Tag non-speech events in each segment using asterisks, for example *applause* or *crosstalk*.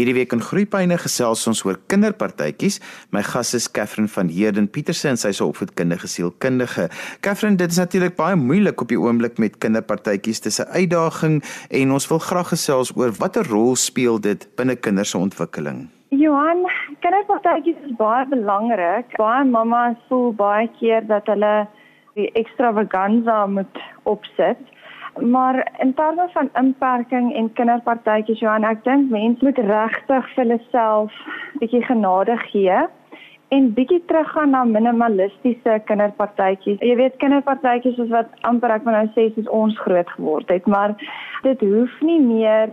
Hierdie week in Groepyne gesels ons oor kinderpartytjies. My gas is Katherine van Heerden Petersen, sy is 'n opvoedkundige sielkundige. Katherine, dit is natuurlik baie moeilik op die oomblik met kinderpartytjies. Dis 'n uitdaging en ons wil graag gesels oor watter rol speel dit binne kinders se ontwikkeling. Johan, kinderpartytjies is baie belangrik. Baie mamas voel baie keer dat hulle die extravaganza moet opsit. Maar in terme van inperking en kinderpartytjies Johan, ek dink mense moet regtig vir hulle self bietjie genade gee en bietjie teruggaan na minimalistiese kinderpartytjies. Jy weet kinderpartytjies is wat amper ek nou sê soos ons groot geword het, maar dit hoef nie meer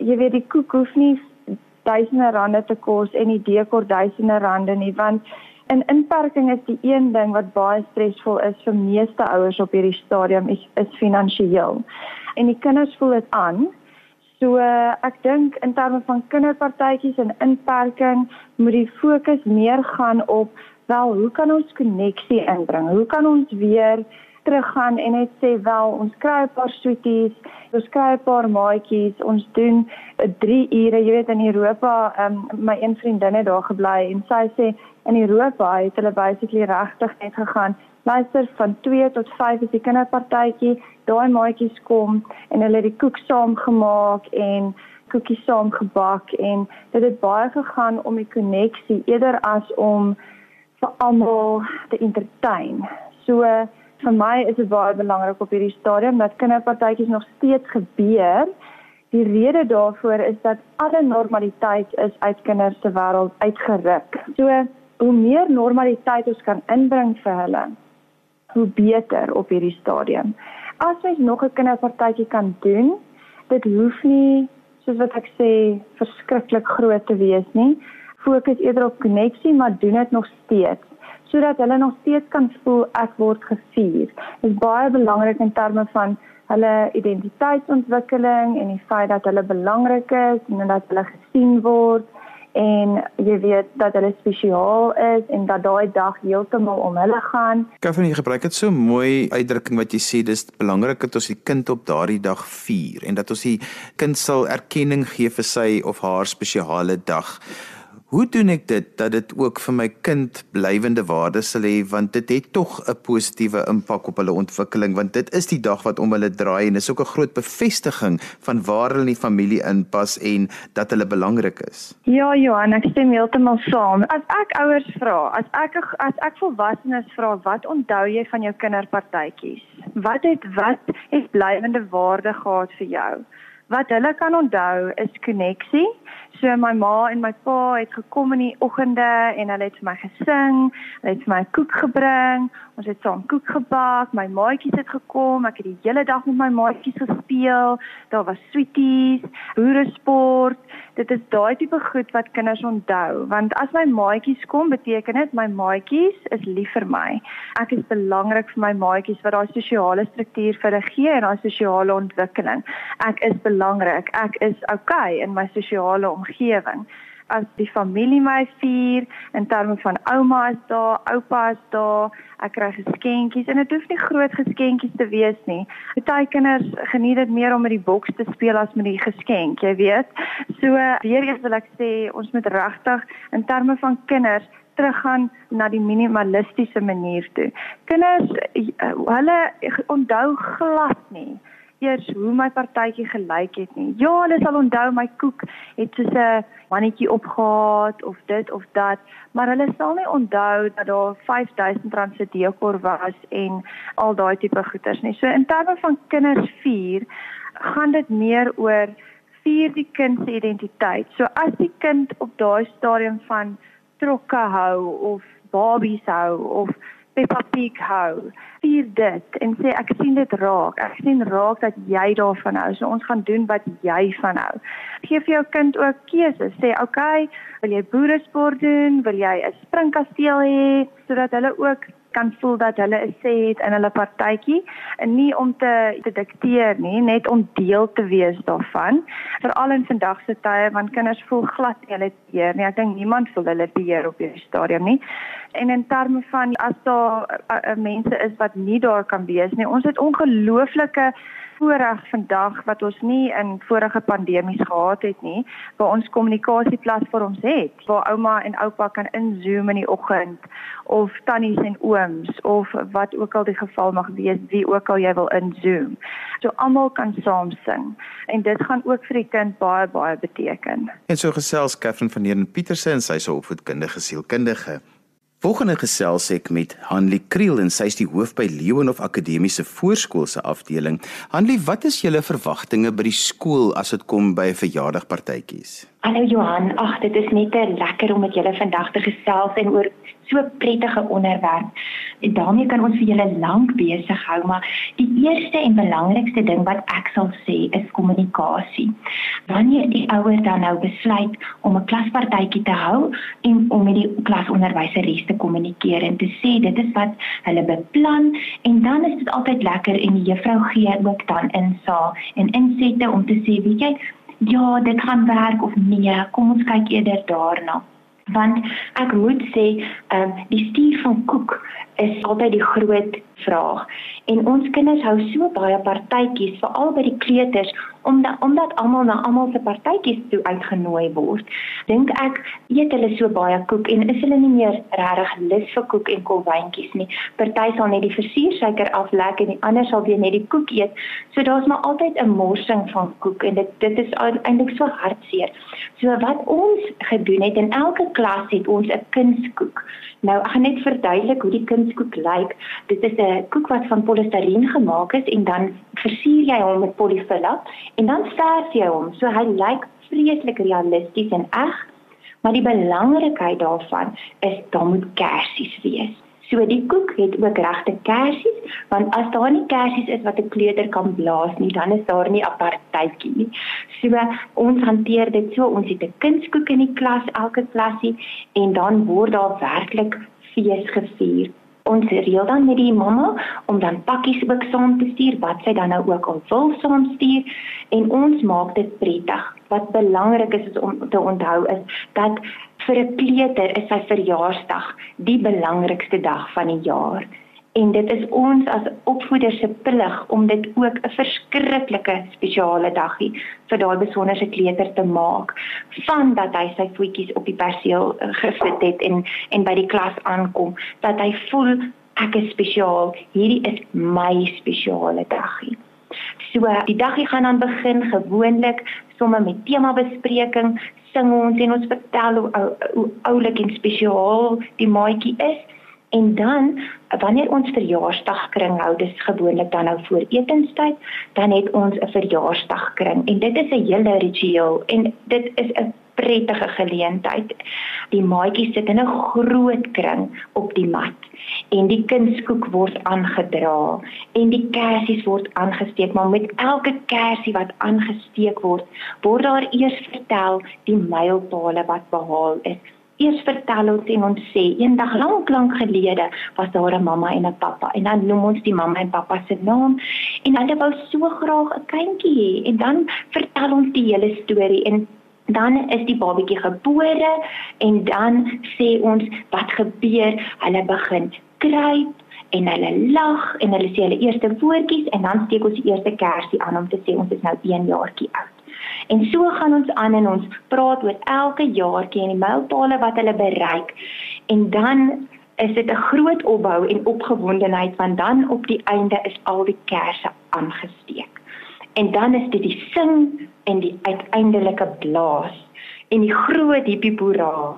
jy weet die koek hoef nie duisende rande te kos en die dekor duisende rande nie want En inperking is die een ding wat baie stresvol is vir meeste ouers op hierdie stadium is, is finansiëel. En die kinders voel dit aan. So ek dink in terme van kinderpartytjies en inperking moet die fokus meer gaan op wel hoe kan ons koneksie inbring? Hoe kan ons weer teruggaan en net sê wel ons kry 'n paar sweeties, ons kry 'n paar maatjies, ons doen 3 ure, jy weet in Europa, um, my een vriendin het daar gebly en sy sê in Europa het hulle basically regtig net gegaan luister van 2 tot 5 is die kinderpartytjie daai maatjies kom en hulle het die koek saam gemaak en koekies saam gebak en dit het baie gegaan om die koneksie eerder as om vir almal te entertain so vir my is dit baie belangrik op hierdie stadium dat kinderpartytjies nog steeds gebeur Die rede daarvoor is dat alle normaliteit is uit kinders se wêreld uitgeruk. So hoe meer normaliteit ons kan inbring vir hulle, hoe beter op hierdie stadium. As jy nog 'n kinderpartytjie kan doen, dit hoef nie soos wat ek sê verskriklik groot te wees nie. Fokus eerder op koneksie, maar doen dit nog steeds sodat hulle nog steeds kan voel ek word gevier. Dit is baie belangrik in terme van hulle identiteitsontwikkeling en die feit dat hulle belangrik is en dat hulle gesien word en jy weet dat hulle spesiaal is en dat daai dag heeltemal om hulle gaan. Kevin, jy gebruik dit so mooi uitdrukking wat jy sê dis belangrik dat ons die kind op daardie dag vier en dat ons die kind sal erkenning gee vir sy of haar spesiale dag. Hoe doen ek dit dat dit ook vir my kind blywende waarde sal hê want dit het tog 'n positiewe impak op hulle ontwikkeling want dit is die dag wat om hulle draai en is ook 'n groot bevestiging van waar hulle in die familie inpas en dat hulle belangrik is. Ja Johan, ek stem heeltemal saam. As ek ouers vra, as ek as ek volwassenes vra, wat onthou jy van jou kinderpartytjies? Wat het wat het blywende waarde gehad vir jou? Wat hulle kan onthou is koneksie So my ma en my pa het gekom in die oggende en hulle het vir my gesing, hulle het vir my koek gebring, ons het saam koek gebak, my maatjies het gekom, ek het die hele dag met my maatjies gespeel. Daar was sweeties, boeresport. Dit is daai tipe goed wat kinders onthou, want as my maatjies kom, beteken dit my maatjies is lief vir my. Ek is belangrik vir my maatjies wat daai sosiale struktuur vir hulle gee en daai sosiale ontwikkeling. Ek is belangrik. Ek is okay in my sosiale omgewing. As die familie my vier in terme van ouma is daar, oupa is daar, ek kry geskenkies en dit hoef nie groot geskenkies te wees nie. Party kinders geniet dit meer om met die boks te speel as met die geskenk, jy weet. So weer eens wil ek sê ons moet regtig in terme van kinders teruggaan na die minimalistiese manier toe. Kinders hulle onthou glad nie eers hoe my partytjie gelyk het nie. Ja, hulle sal onthou my koek het soos 'n mannetjie opgehaat of dit of dat, maar hulle sal nie onthou dat daar R5000 se dekor was en al daai tipe goeders nie. So in terme van kinders vier, gaan dit meer oor vier die kind se identiteit. So as die kind op daai stadium van trokke hou of babies hou of Peppa Pig hou. Vier dit en sê ek sien dit raak. Ek sien raak dat jy daarvan hou. So ons gaan doen wat jy van hou. Geef jou kind ook keuses. Sê, "Oké, okay, wil jy boeresport doen? Wil jy 'n springkasteel hê?" sodat hulle ook kan voel dat hulle 'n sê het in hulle partytjie en nie om te te dikteer nie, net om deel te wees daarvan. Veral in vandag se tye want kinders voel glad nie hulle beheer nie. Ek dink niemand voel hulle beheer op hierdie stadium nie. En in terme van as daar uh, uh, mense is wat nie daar kan wees nie, ons het ongelooflike voorreg vandag wat ons nie in vorige pandemies gehad het nie, waar ons kommunikasieplatforms het, waar ouma en oupa kan inzoom in die oggend of tannies en ooms of wat ook al die geval mag wees, wie ook al jy wil inzoom. So almal kan saam sing en dit gaan ook vir die kind baie baie beteken. En so gesels Katherine van Heerden Pieterse en sy is 'n opvoedkundige sielkundige. Volgende gesels ek met Hanlie Kriel en sy is die hoof by Leeuwenhof Akademiese Voorskool se afdeling. Hanlie, wat is julle verwagtinge by die skool as dit kom by verjaardagpartytjies? Hallo Johan, ag dit is net lekker om met julle vandag te gesels en oor so 'n prettige onderwerp. En daarmee kan ons vir julle lank besig hou, maar die eerste en belangrikste ding wat ek sal sê is kommunikasie. Wanneer die ouer dan nou besluit om 'n klaspartytjie te hou en om met die klasonderwyseres te kommunikeer en te sê dit is wat hulle beplan en dan is dit altyd lekker en die juffrou gee ook dan insa en insette om te sê, weet jy, ja, dit gaan werk of nee, kom ons kyk eerder daarna. Want ek moet sê ehm um, die stuur van koek is altyd die groot vraag. En ons kinders hou so baie partytjies veral by die kleuters omdat omdat almal na almal se partytjies toe uitgenooi word dink ek eet hulle so baie koek en is hulle nie meer regtig lus vir koek en kolwyntjies nie. Party sal net die versuursuiker aflek en die ander sal weer net die koek eet. So daar's maar altyd 'n morsing van koek en dit dit is eintlik so hartseer. So wat ons gedoen het in elke klas het ons 'n kunskoek nou ek gaan net verduidelik hoe die kunskoek lyk. Dit is 'n koek wat van polistireen gemaak is en dan versier jy hom met polyfilla en dan verf jy hom so hy lyk vreeslik realisties en eg. Maar die belangrikheid daarvan is daar moet kersies wees. So die koek het ook regte kersies, want as daar nie kersies is wat 'n kleuter kan blaas nie, dan is daar nie apartheidjie nie. So ons hanteer dit so, ons het 'n kunskoek in die klas, elke klasie en dan word daar werklik fees gevier ons reël dan met die mamma om dan pakkies ook saam te stuur wat sy dan nou ook al wil saam stuur en ons maak dit prettig. Wat belangrik is, is om te onthou is dat vir 'n kleuter is sy verjaarsdag die belangrikste dag van die jaar en dit is ons as opvoeders se plig om dit ook 'n verskriklike spesiale dagie vir daai besonderse kleuter te maak van dat hy sy voetjies op die perseel eh, gesit het en en by die klas aankom dat hy voel ek is spesiaal. Hierdie is my spesiale dagie so die dagie gaan dan begin gewoonlik sommer met tema bespreking sing ons en ons vertel hoe, hoe oulik en spesiaal die maatjie is En dan wanneer ons verjaarsdagkring hou, dis gewoonlik dan nou voor etenstyd, dan het ons 'n verjaarsdagkring en dit is 'n hele ritueel en dit is 'n prettige geleentheid. Die maatjies sit in 'n groot kring op die mat en die kindskoek word aangedra en die kersies word aangesteek, maar met elke kersie wat aangesteek word, word daar eers vertel die mylpale wat behaal is eers vertel ons en ons sê. Eendag lank lank gelede was daar 'n mamma en 'n pappa en dan noem ons die mamma en pappa se naam en hulle wou so graag 'n kindjie hê en dan vertel ons die hele storie en dan is die babatjie gebore en dan sê ons wat gebeur? Hulle begin kruip en hulle lag en hulle sê hulle eerste woordjies en dan steek ons die eerste kersie aan om te sê ons is nou 1 jaartjie oud En so gaan ons aan en ons praat oor elke jaartjie en die mylpale wat hulle bereik. En dan is dit 'n groot opbou en opgewondenheid want dan op die einde is al die kersse aangesteek. En dan is dit die sing en die uiteindelike blaas en die groot hippie boera.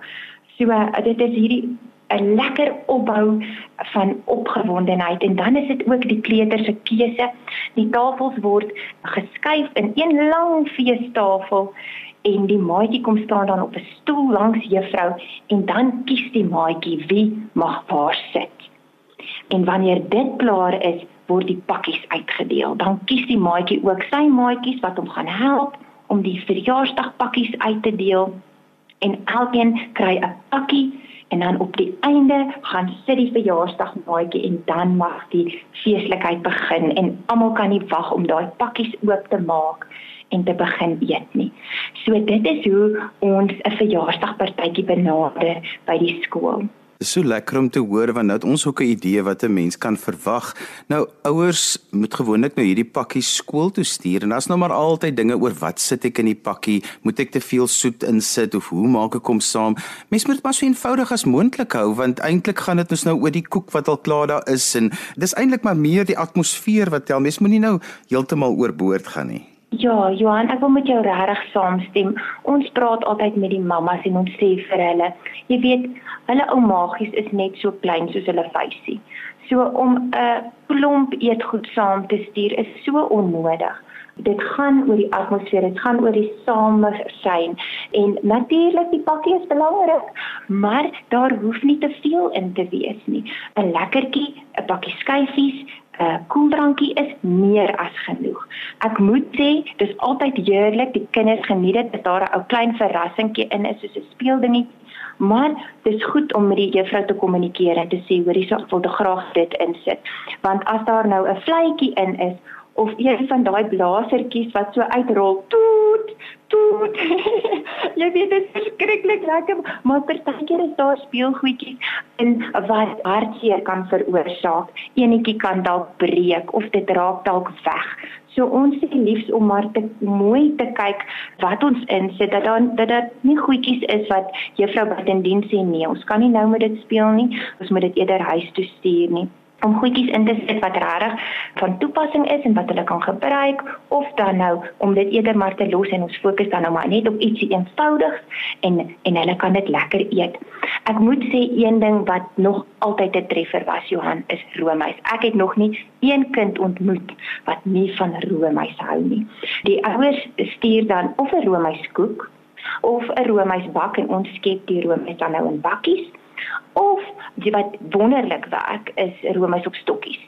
So dit is hierdie 'n lekker opbou van opgewondenheid en dan is dit ook die kleuter se keuse. Die tafels word geskuif in een lang feestafel en die maatjie kom staan dan op 'n stoel langs juffrou en dan kies die maatjie wie mag waar sit. En wanneer dit klaar is, word die pakkies uitgedeel. Dan kies die maatjie ook sy maatjies wat hom gaan help om die verjaarsdagpakkies uit te deel en elkeen kry 'n pakkie en dan op die einde gaan sit die verjaarsdagmaatjie en dan mag die feeslikheid begin en almal kan nie wag om daai pakkies oop te maak en te begin eet nie. So dit is hoe ons 'n verjaarsdagpartytjie benader by die skool. So lekker om te hoor want nou het ons ook 'n idee wat 'n mens kan verwag. Nou ouers moet gewoonlik nou hierdie pakkies skool toe stuur en daar's nou maar altyd dinge oor wat sit ek in die pakkie? Moet ek te veel soet insit of hoe maak ek hom saam? Mens moet dit maar so eenvoudig as moontlik hou want eintlik gaan dit ons nou oor die koek wat al klaar daar is en dis eintlik maar meer die atmosfeer wat tel. Mens moenie nou heeltemal oorboord gaan nie. Ja, Johan, ek wil met jou regtig saamstem. Ons praat altyd met die mammas en ons sê vir hulle, jy weet, hulle ou magies is net so klein soos hulle vuisie. So om 'n klomp eetgoed saam te stuur is so onnodig. Dit gaan oor die atmosfeer, dit gaan oor die samesyn en natuurlik die pakkie is belangrik, maar daar hoef nie te veel in te wees nie. 'n Lekkertjie, 'n pakkie skyfies, uh, koeldrankie is meer as genoeg. Ek moet sê, dis altyd heerlik, die kinders geniet dit, dat daar 'n ou klein verrassingkie in is soos 'n speeldingetjie. Maar dis goed om met die juffrou te kommunikeer en te sê hoor hierso wil ek graag dit insit. Want as daar nou 'n vletjie in is of een van daai blasertjies wat so uitrol, toet, toet. *laughs* jy weet dit is verskriklik lekker, maar partykeer is daar speelgoedjies in wat hartseer kan veroorsaak. Enetjie kan dalk breek of dit raak dalk weg. So ons sê liefs om maar te mooi te kyk wat ons insit dat dan dat dit nie goedjies is wat juffrou Badendien sê nee, ons kan nie nou met dit speel nie. Ons moet dit eerder huis toe stuur nie om goedjies in te sit wat regtig van toepassing is en wat hulle kan gebruik of dan nou om dit eerder maar te los en ons fokus dan nou maar net op ietsie eenvoudigs en en hulle kan dit lekker eet. Ek moet sê een ding wat nog altyd 'n treffer was Johan is roomys. Ek het nog nie een kind ontmoet wat nie van roomys hou nie. Die ouers stuur dan of 'n roomyskoek of 'n roomysbak en ons skep die roomys dan nou in bakkies Of die wat wonderlik werk is roomys op stokkies.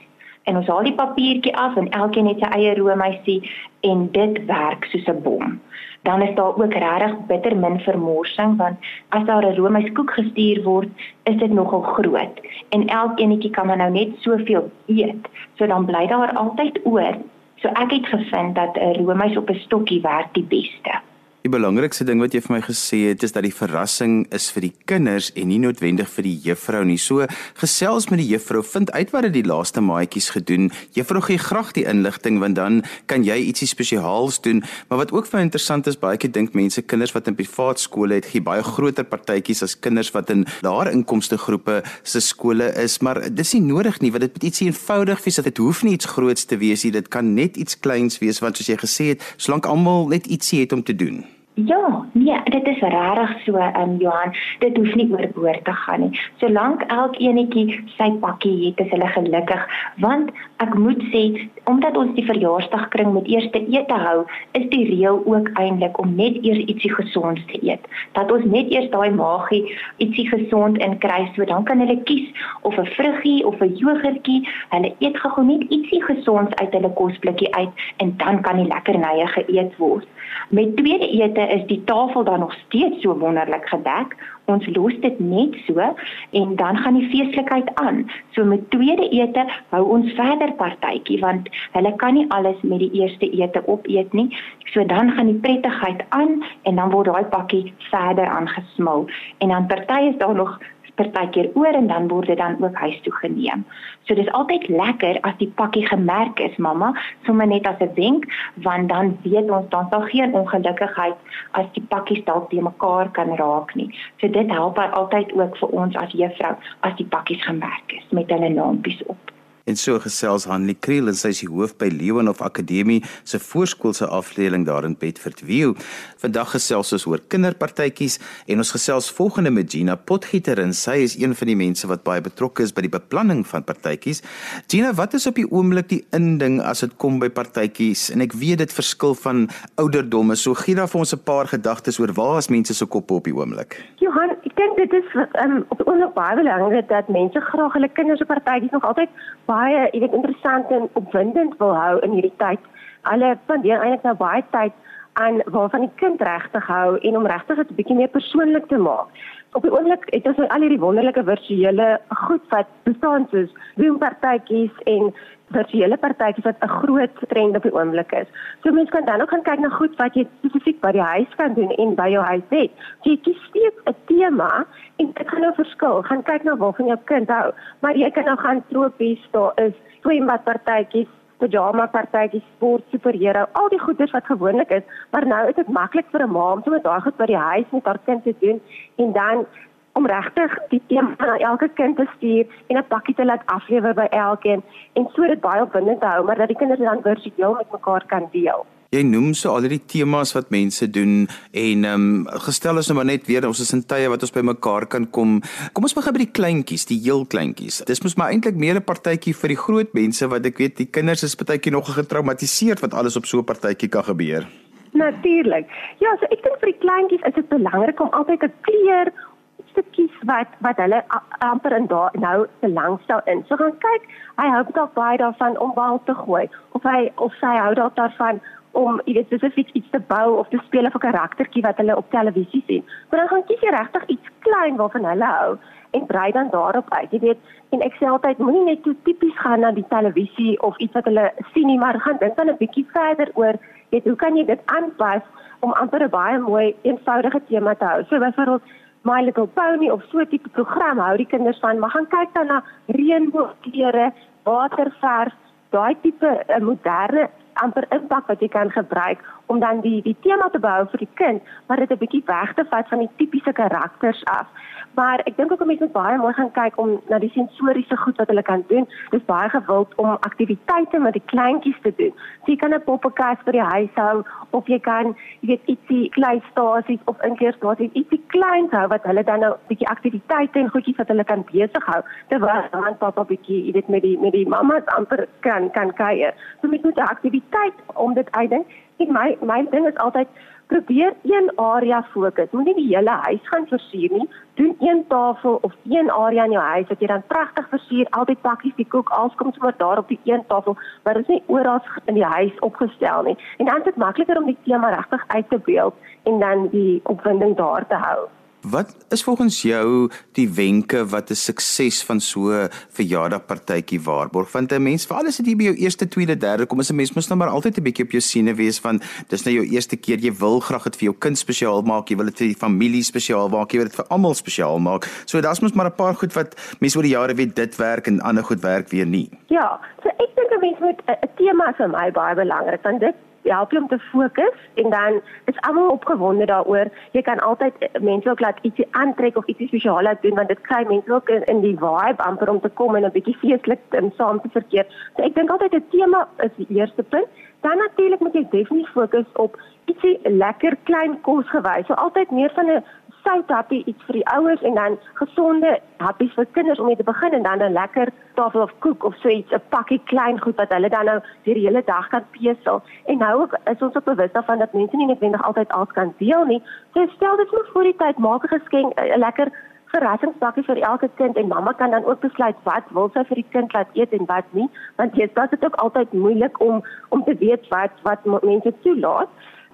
En ons haal die papiertjie af en elkeen het sy eie roomysie en dit werk soos 'n bom. Dan is daar ook regtig bitter min vermorsing want as daar 'n roomyskoek gestuur word, is dit nogal groot en elkeenetjie kan maar nou net soveel eet. So dan bly daar altyd oor. So ek het gevind dat 'n roomys op 'n stokkie werk die beste. Die belangrikste ding wat jy vir my gesê het is dat die verrassing is vir die kinders en nie noodwendig vir die juffrou nie. So gesels met die juffrou, vind uit wat het die laaste maatjies gedoen. Juffrou gee graag die inligting want dan kan jy ietsie spesiaals doen. Maar wat ook vir interessant is, baie keer dink mense kinders wat in privaat skole het, gee baie groter partytjies as kinders wat in laer inkomste groepe se skole is, maar dis nie nodig nie, want dit moet ietsie eenvoudig wees. Dit hoef nie iets groots te wees nie. Dit kan net iets kleins wees want soos jy gesê het, solank almal net ietsie het om te doen. Ja, nee, dit is regtig so, ehm um, Johan. Dit hoef nie oorboord te gaan nie. Solank elkeenetjie sy pakkie het, is hulle gelukkig. Want ek moet sê, omdat ons die verjaarsdagkring met eerste ete hou, is die reël ook eintlik om net eers ietsie gesonds te eet. Dat ons net eers daai magie ietsie gesond in kry, so dan kan hulle kies of 'n vruggie of 'n jogurtjie. Hulle eet gou net ietsie gesonds uit hulle kosblikkie uit en dan kan die lekkernye geëet word. Met tweede ete is die tafel dan nog steeds so wonderlik gedek. Ons los dit net so en dan gaan die feeslikheid aan. So met tweede ete hou ons verder partytjie want hulle kan nie alles met die eerste ete opeet nie. So dan gaan die prettigheid aan en dan word daai pakkie verder aangesmil. En dan party is daar nog partykeer oor en dan word dit dan ook huis toe geneem. So dis altyd lekker as die pakkie gemerk is, mamma, sommer net as 'n wenk, want dan weet ons dan sal geen ongelukkigheid as die pakkies dalk te mekaar kan raak nie. So dit help altyd ook vir ons as juffrou as die pakkies gemerk is met hulle naampies op. En so gesels Hanlie Kriel en sy is die hoof by Leeuwenhof Akademie se voorskoolse afdeling daar in Bedford View. Vandag gesels ons oor kinderpartytjies en ons gesels volgende met Gina Potgieter en sy is een van die mense wat baie betrokke is by die beplanning van partytjies. Gina, wat is op die oomblik die inding as dit kom by partytjies? En ek weet dit verskil van ouderdomme. So gee daar vir ons 'n paar gedagtes oor waar is mense se koppe op die oomblik? Johan, dink dit is um, op oomblik baie belangrik dat mense graag hulle kinders op partytjies nog altyd baie, jy weet, interessant en opwindend wil hou in hierdie tyd. Hulle spandeer eintlik nou baie tyd aan waarvan die kind regtig hou en om regtig dit 'n bietjie meer persoonlik te maak. Op die oomblik het ons nou al hierdie wonderlike virtuele goed wat bestaan soos Zoom partytjies en virtuele partytjies wat 'n groot trend op die oomblik is. So mense kan dan ook gaan kyk na goed wat jy spesifiek by die huis kan doen en by jou huis het. So jy kies steeds 'n tema en dit gaan nou verskil. Gaan kyk na waarvan jou kind hou. Maar jy kan nou gaan tropies, daar is swembadpartytjies, pajama partytjies, sport, superhero, al die goeders wat gewoonlik is, maar nou is dit maklik vir 'n ma om sommer daai goed by die huis met haar kind te doen en dan om regtig die tema na elke kind te stuur en 'n pakkie te laat aflewer by elkeen en so dit baie opwindend te hou, maar dat die kinders dan virtueel met mekaar kan deel. Jy noem so al die temas wat mense doen en ehm um, gestel is nou maar net weer ons is in tye wat ons by mekaar kan kom. Kom ons begin by die kleintjies, die heel kleintjies. Dis mos maar eintlik meer 'n partytjie vir die groot mense wat ek weet die kinders is partytjie nog getraumatiseerd wat alles op so 'n partytjie kan gebeur. Natuurlik. Ja, so ek dink vir die kleintjies is dit belangrik om altyd 'n kleur stukkies wat wat hulle amper in daar nou se langstel in. So gaan kyk, hy hou dalk baie daarvan om bal te gooi of hy of sy hou dalk daarvan om iets spesifiek iets te bou of te speel of 'n karaktertjie wat hulle op televisie sien. Maar dan gaan kies jy regtig iets klein waarvan hulle hou en brei dan daarop uit. Jy weet, en ek sê altyd moenie net so tipies gaan na die televisie of iets wat hulle sien nie, maar gaan dink dan 'n bietjie verder oor, weet hoe kan jy dit aanpas om amper 'n baie mooi eenvoudige tema te hou. So byvoorbeeld My Little Pony of so 'n tipe program hou die kinders van, maar gaan kyk dan na reënboogkleure, waterverf, daai tipe 'n uh, moderne amper impak wat jy kan gebruik om dan die die tema te behou vir die kind, maar dit 'n bietjie weg te vat van die tipiese karakters af. Maar ek dink ook 'n mens moet baie mooi gaan kyk om na die sensoriese goed wat hulle kan doen. Dis baie gewild om aktiwiteite met die kleintjies te doen. So jy kan 'n poppenkas vir die huis hou of jy kan, jy weet, ietsie kleistasies of inkeerstasies, ietsie kleins hou wat hulle dan nou bietjie aktiwiteite en goedjies wat hulle kan besig hou terwyl dan pappa bietjie, jy weet, met die met die mammas amper kan kan kuier. So met 'n aktiwiteit om dit uitdink. Ek my my ding is altyd probeer een area fokus. Moenie die hele huis gaan versier nie. Doen een tafel of een area in jou huis wat jy dan pragtig versier. Altyd pakkies die koek als kom sommer daar op die een tafel, maar dit is nie oral in die huis opgestel nie. En dan is dit makliker om die tema regtig uit te beeld en dan die opwinding daar te hou. Wat is volgens jou die wenke wat 'n sukses van so 'n verjaardagpartytjie waarborg? Want 'n mens, veral as dit by jou eerste, tweede, derde kom, is 'n mens mos nou maar altyd 'n bietjie op jou siene wees van dis nou jou eerste keer jy wil graag dit vir jou kind spesiaal maak, jy wil dit vir die familie spesiaal maak, jy wil dit vir almal spesiaal maak. So daar's mos maar 'n paar goed wat mense oor die jare weet dit werk en ander goed werk weer nie. Ja, so ek dink 'n mens moet 'n tema vir my baie belangrik want dit help jy om te fokus en dan is almal opgewonde daaroor. Jy kan altyd eh, mense ook laat ietsie aantrek of ietsie spesiaal laat doen want dit kry mense ook in, in die vibe amper om te kom en 'n bietjie feestelik en saam te verkeer. So ek dink altyd 'n tema is die eerste punt. Dan natuurlik moet jy definitief fokus op ietsie lekker klein kos gewys. So altyd meer van 'n sout happie iets vir die ouers en dan gesonde happies vir kinders om mee te begin en dan 'n lekker tafel of koek of so iets 'n pakkie klein goed wat hulle dan nou die hele dag kan pesel. En nou is ons ook bewus daarvan dat mense nie noodwendig altyd alles kan deel nie. So stel dit vir voor die tyd maak 'n geskenk 'n lekker verrassingspakkie vir elke kind en mamma kan dan ook besluit wat wil sy vir die kind laat eet en wat nie want jy sê dit is ook altyd moeilik om om te weet wat wat mense toelaat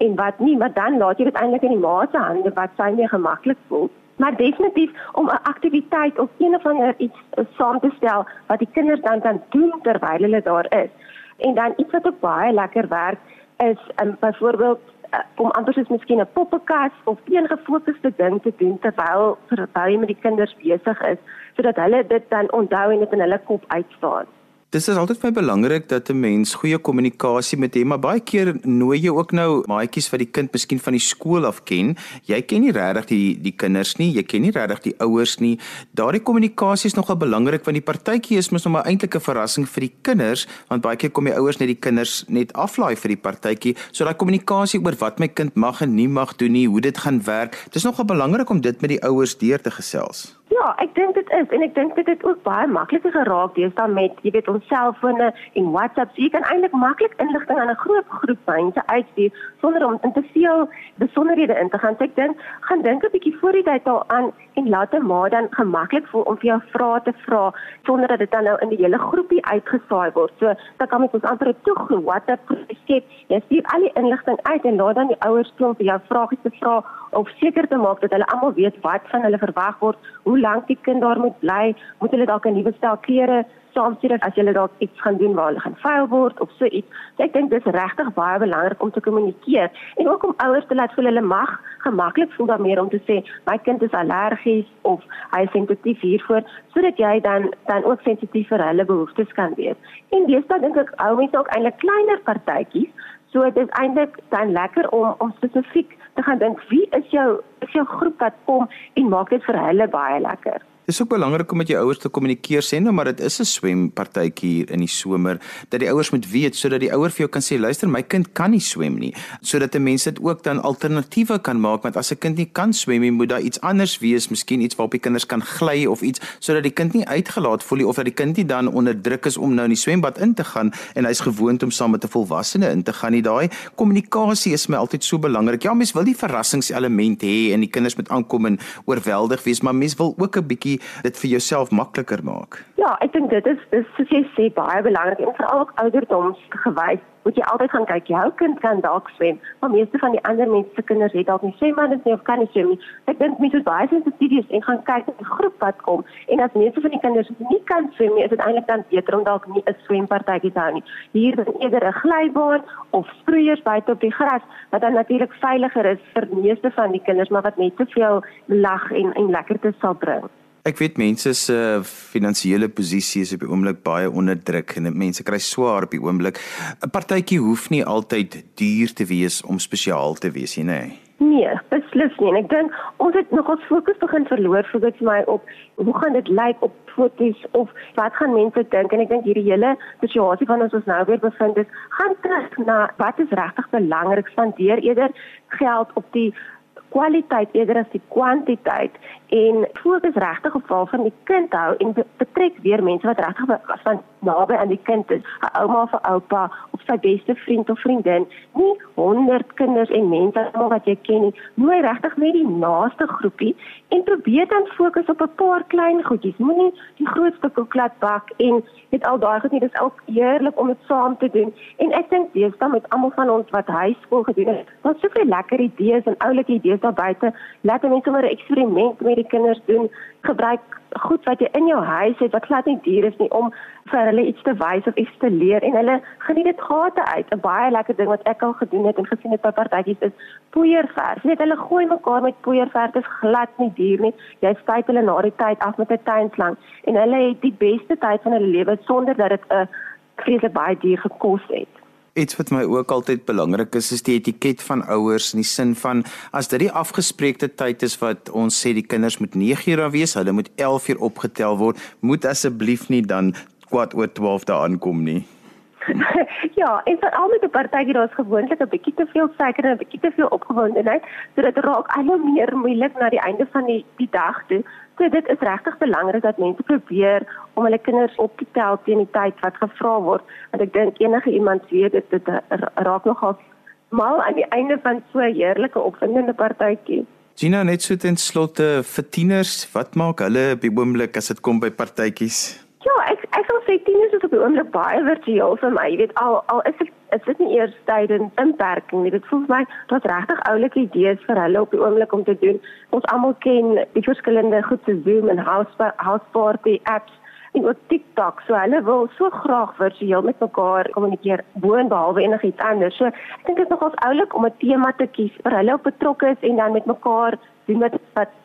en wat nie, maar dan laat jy dit eintlik in die ma se hande wat sy meer gemaklik voel. Maar definitief om 'n aktiwiteit of een of ander iets uh, saam te stel wat die kinders dan kan doen terwyl hulle daar is. En dan iets wat ook baie lekker werk is um, byvoorbeeld uh, om anders is miskien 'n poppenkas of een gefokusde ding te doen terwyl terwyl jy met die kinders besig is sodat hulle dit dan onthou en dit in hulle kop uitstaan. Dis is altyd baie belangrik dat 'n mens goeie kommunikasie met hom, maar baie keer nooi jy ook nou maatjies wat die kind miskien van die skool af ken. Jy ken nie regtig die die kinders nie, jy ken nie regtig die ouers nie. Daardie kommunikasie is nogal belangrik want die partytjie is mos nou maar eintlik 'n verrassing vir die kinders, want baie keer kom die ouers net die kinders net aflaai vir die partytjie. So daai kommunikasie oor wat my kind mag en nie mag doen nie, hoe dit gaan werk. Dis nogal belangrik om dit met die ouers deur te gesels. Ja, ek dink dit is en ek dink dit het ook baie makliker geraak deesdae met jy weet ons selfone en WhatsApp. So jy kan eintlik maklik inligting aan 'n groot groep mense uitstuur sonder om in te veel besonderhede in te gaan. So ek dink gaan dink 'n bietjie voor die tyd al aan en laat 'n ma dan gemaklik voel om vir jou vrae te vra sonder dat dit dan nou in die hele groepie uitgesaai word. So dan kan mens ons amper 'n toegang WhatsApp skep. Jy stuur al die inligting uit en laat dan die ouers om vir jou vrae te vra of seker te maak dat hulle almal weet wat van hulle verwag word, hoe lank die kind daar moet bly, moet hulle dalk 'n nuwe stel klere saamstuur as jy dalk iets gaan doen waar hulle gaan vuil word of so iets. So ek dink dis regtig baie belangrik om te kommunikeer en ook om ouers te laat voel hulle mag gemaklik voel daarmee om te sê my kind is allergies of hy is sensitief hiervoor sodat jy dan dan ook sensitief vir hulle behoeftes kan wees. En deesdae dink ek hou mense ook eintlik kleiner partytjies So dit is eintlik dan lekker om om spesifiek te gaan dink wie is jou is jou groep wat kom en maak dit vir hulle baie lekker. Dis ook belangrik om met jou ouers te kommunikeer sê nou maar dit is 'n swempartytjie hier in die somer dat die ouers moet weet sodat die ouer vir jou kan sê luister my kind kan nie swem nie sodat 'n mens dit ook dan alternatiewe kan maak want as 'n kind nie kan swem nie moet daar iets anders wees miskien iets waarop die kinders kan gly of iets sodat die kind nie uitgelaat voel nie of dat die kind nie dan onder druk is om nou in die swembad in te gaan en hy's gewoond om saam met 'n volwassene in te gaan nie. Daai kommunikasie is my altyd so belangrik. Ja mens wil die verrassingselement hê en die kinders moet aankom en oorweldig wees maar mens wil ook 'n bietjie bietjie dit vir jouself makliker maak. Ja, ek dink dit is dis soos jy sê baie belangrik en veral ook ouderdomsgewys. Moet jy altyd gaan kyk jou kind kan dalk swem, maar meeste van die ander mense se kinders het dalk nie swemman is nie of kan nie swem nie. Ek dink mense moet baie sensitief en gaan kyk na die groep wat kom en as meeste van die kinders nie kan swem nie, is dit eintlik dan beter om dalk nie 'n swempartytjie te hou nie. Hier is eerder 'n glybaan of sproeiers buite op die gras wat dan natuurlik veiliger is vir meeste van die kinders, maar wat net soveel lag en en lekkerte sal bring. Ek weet mense se finansiële posisie is op die oomblik baie onder druk en mense kry swaar op die oomblik. 'n Partytjie hoef nie altyd duur te wees om spesiaal te wees nie, nê? Nee, beslis nie. En ek dink ons het nog ons fokus begin verloor vir dit vir my op hoe gaan dit lyk op foto's of wat gaan mense dink? En ek dink hierdie hele situasie van ons ons nou weer bevind is, gaan terug na wat is regtig belangrik spandeer eerder geld op die kwaliteit eerder as die kwantiteit. En fokus regtig op waar van die kind hou en betrek weer mense wat regtig van naby aan die kind is, 'n ouma 'n oupa of sy beste vriend of vriendin, nie 100 kinders en mense almal wat jy ken nie, nooi regtig net die naaste groepie en probeer dan fokus op 'n paar klein goedjies. Moenie die grootste koeklat bak en het al daai goed nie, dis ook eerlik om dit saam te doen. En ek dink deesdae met almal van ons wat huiskool gedoen het, daar's soveel lekker idees en oulike idees daar buite. Laat mense maar 'n eksperiment met die kinders doen. Gebruik goed wat jy in jou huis het wat glad nie duur is nie om vir hulle iets te wys of iets te leer en hulle geniet dit gate uit. 'n Baie lekker ding wat ek al gedoen het en gesien het by partytjies is poeierverf. Net hulle gooi mekaar met poeierverf. Dit is glad nie duur nie. Jy spuit hulle na die tyd af met 'n tuinslang en hulle het die beste tyd van hulle lewe sonder dat dit 'n vreeslik baie duur gekos het. Iets wat my ook altyd belangrik is, is die etiket van ouers in die sin van as dit die afgespreekte tyd is wat ons sê die kinders moet 9 uur wees, hulle moet 11 uur opgetel word, moet asseblief nie dan kwart oor 12 daar aankom nie. *laughs* ja, en veral met 'n partytjie daar's gewoonlik 'n bietjie te veel suiker en 'n bietjie te veel opgewondenheid, so dit raak al hoe meer moeilik na die einde van die die dag toe. So dit is regtig belangrik dat mense probeer om hulle kinders op te tel teen die tyd wat gevra word, want ek dink enige iemand weet dit dit raak nogal mal aan die einde van so 'n heerlike opwindende partytjie. Gina net so ten slotte vir tieners, wat maak hulle op die oomblik as dit kom by partytjies? Ja, ek ek sal sê tieners is op die oomblik baie virtueel vir my. Jy weet al al is dit is dit nie eers tydens inperking nie. Dit voel vir my daar's regtig oulike idees vir hulle op die oomblik om te doen. Ons almal ken die verskillende goed so Zoom en House House Party apps en ook TikTok. So hulle wil so graag virtueel met mekaar kommunikeer boonbehalwe enigiets anders. So ek dink dit is nogals oulik om 'n tema te kies vir hulle op betrokke is en dan met mekaar doen wat wat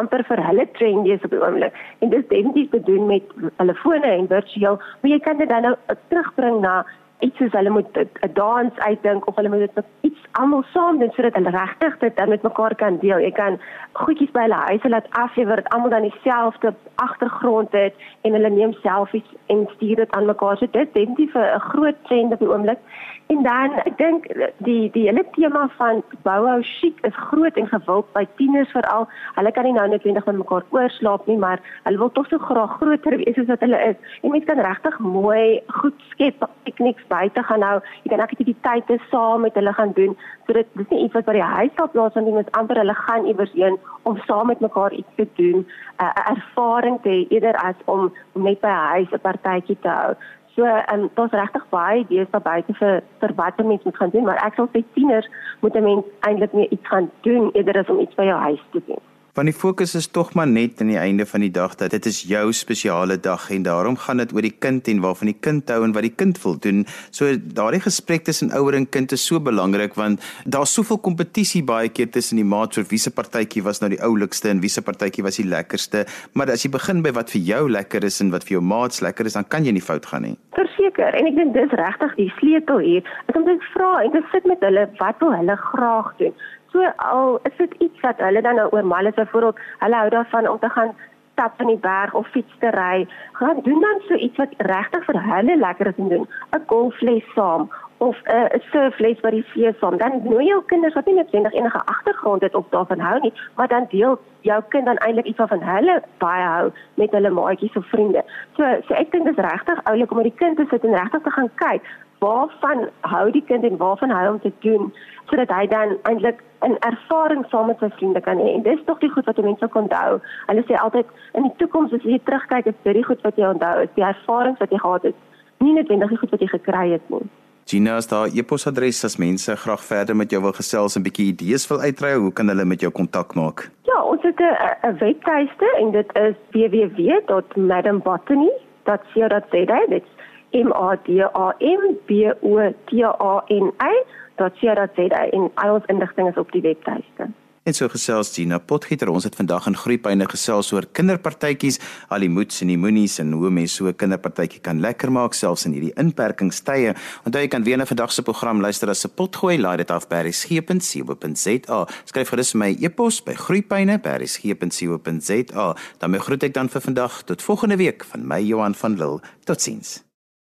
amper vir hulle trendy is op die oomblik en dis definitief te doen met hulle fone en virtueel maar jy kan dit dan nou terugbring na iets soos hulle moet 'n dans uitdink of hulle moet iets almal saam doen sodat hulle regtig dit dan met mekaar kan deel. Jy kan goedjies by hulle huise laat aflewer dat almal dan dieselfde agtergrond het en hulle neem selfies en stuur dit aan mekaar. So dit definitief 'n groot trend op die oomblik. En dan ek dink die die hele tema van bouhou chic is groot en gewild by tieners veral. Hulle kan nie nou net net met mekaar oorslaap nie, maar hulle wil tog so graag groter wees as wat hulle is. En mense kan regtig mooi goed skep, pikniks buite gaan hou. Jy kan aktiwiteite saam met hulle gaan doen. So dit dis nie iets wat by die huis sal plaasvind nie, met amper hulle gaan iewers heen om saam met mekaar iets te doen, 'n uh, ervaring te hê eerder as om net by huis 'n partytjie te hou. So um, daar's regtig baie idees daar buite vir vir wat 'n mens moet gaan doen, maar ek sal sê tieners moet 'n mens eintlik meer iets gaan doen eerder as om iets by jou huis te doen. Want die fokus is tog maar net aan die einde van die dag dat dit is jou spesiale dag en daarom gaan dit oor die kind en waarvan die kind hou en wat die kind wil doen. So daardie gesprek tussen ouer en kind is so belangrik want daar's soveel kompetisie baie keer tussen die maats vir wie se partytjie was nou die oulikste en wie se partytjie was die lekkerste. Maar as jy begin by wat vir jou lekker is en wat vir jou maats lekker is, dan kan jy nie fout gaan nie. Verseker en ek dink dis regtig die sleutel hier. Ek moet vra en te sit met hulle wat wil hulle graag doen. So al is dit iets wat hulle dan nou oor mal is byvoorbeeld, hulle hou daarvan om te gaan stap in die berg of fiets te ry. Gaan doen dan so iets wat regtig vir hulle lekker is om doen. 'n Golfles saam of 'n uh, surfles by die see saam. Dan nooi jou kinders wat nie noodwendig enige agtergrond het of daarvan hou nie, maar dan deel jou kind dan eintlik iets van hulle baie hou met hulle maatjies of vriende. So so ek dink dit is regtig oulik om met die kind te sit en regtig te gaan kyk waarvan hou die kind en waarvan hou om te doen sodat hy dan eintlik 'n ervaring saam met sy vriende kan hê. En dis tog die goed wat mense kan onthou. Hulle sê altyd in die toekoms as jy terugkyk, is dit die goed wat jy onthou, is die ervarings wat jy gehad het, nie noodwendig die goed wat jy gekry het nie. Gina, as daar e-posadres as mense graag verder met jou wil gesels en 'n bietjie idees wil uitry, hoe kan hulle met jou kontak maak? Ja, ons het 'n webtuiste en dit is www.madambotany.co.za. Dit's M A D A M B O T A N Y.co.za en al ons inligting is op die webtuiste. En so gesels Gina Potgieter, ons het vandag in Groepyne gesels oor kinderpartytjies, al die moets en die moenies en hoe mense so 'n kinderpartytjie kan lekker maak selfs in hierdie inperkingstye. Onthou jy kan weer na vandag se program luister as se potgooi, laai dit af by resgep.co.za. Skryf gerus my e-pos by groepyne@resgep.co.za. Dan groet ek dan vir vandag tot volgende week van my Johan van Lille. Totsiens.